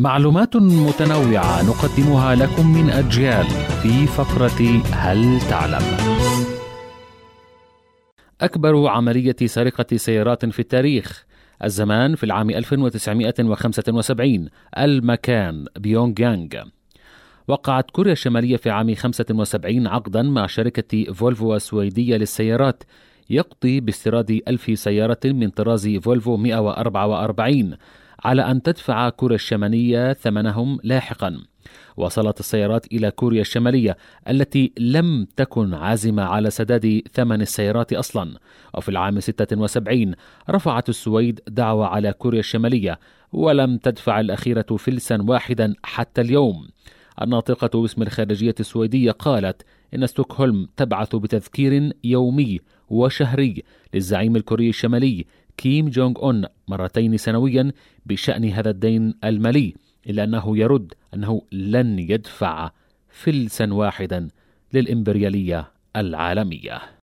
معلومات متنوعة نقدمها لكم من أجيال في فقرة هل تعلم؟ أكبر عملية سرقة سيارات في التاريخ. الزمان في العام 1975 المكان بيونغ يانغ وقعت كوريا الشمالية في عام 75 عقدا مع شركة فولفو السويدية للسيارات. يقضي باستيراد ألف سيارة من طراز فولفو 144 على أن تدفع كوريا الشمالية ثمنهم لاحقا. وصلت السيارات إلى كوريا الشمالية التي لم تكن عازمة على سداد ثمن السيارات أصلا. وفي العام 76 رفعت السويد دعوى على كوريا الشمالية ولم تدفع الأخيرة فلسا واحدا حتى اليوم. الناطقة باسم الخارجية السويدية قالت إن ستوكهولم تبعث بتذكير يومي وشهري للزعيم الكوري الشمالي كيم جونغ أون مرتين سنويا بشأن هذا الدين المالي إلا أنه يرد أنه لن يدفع فلسا واحدا للإمبريالية العالمية.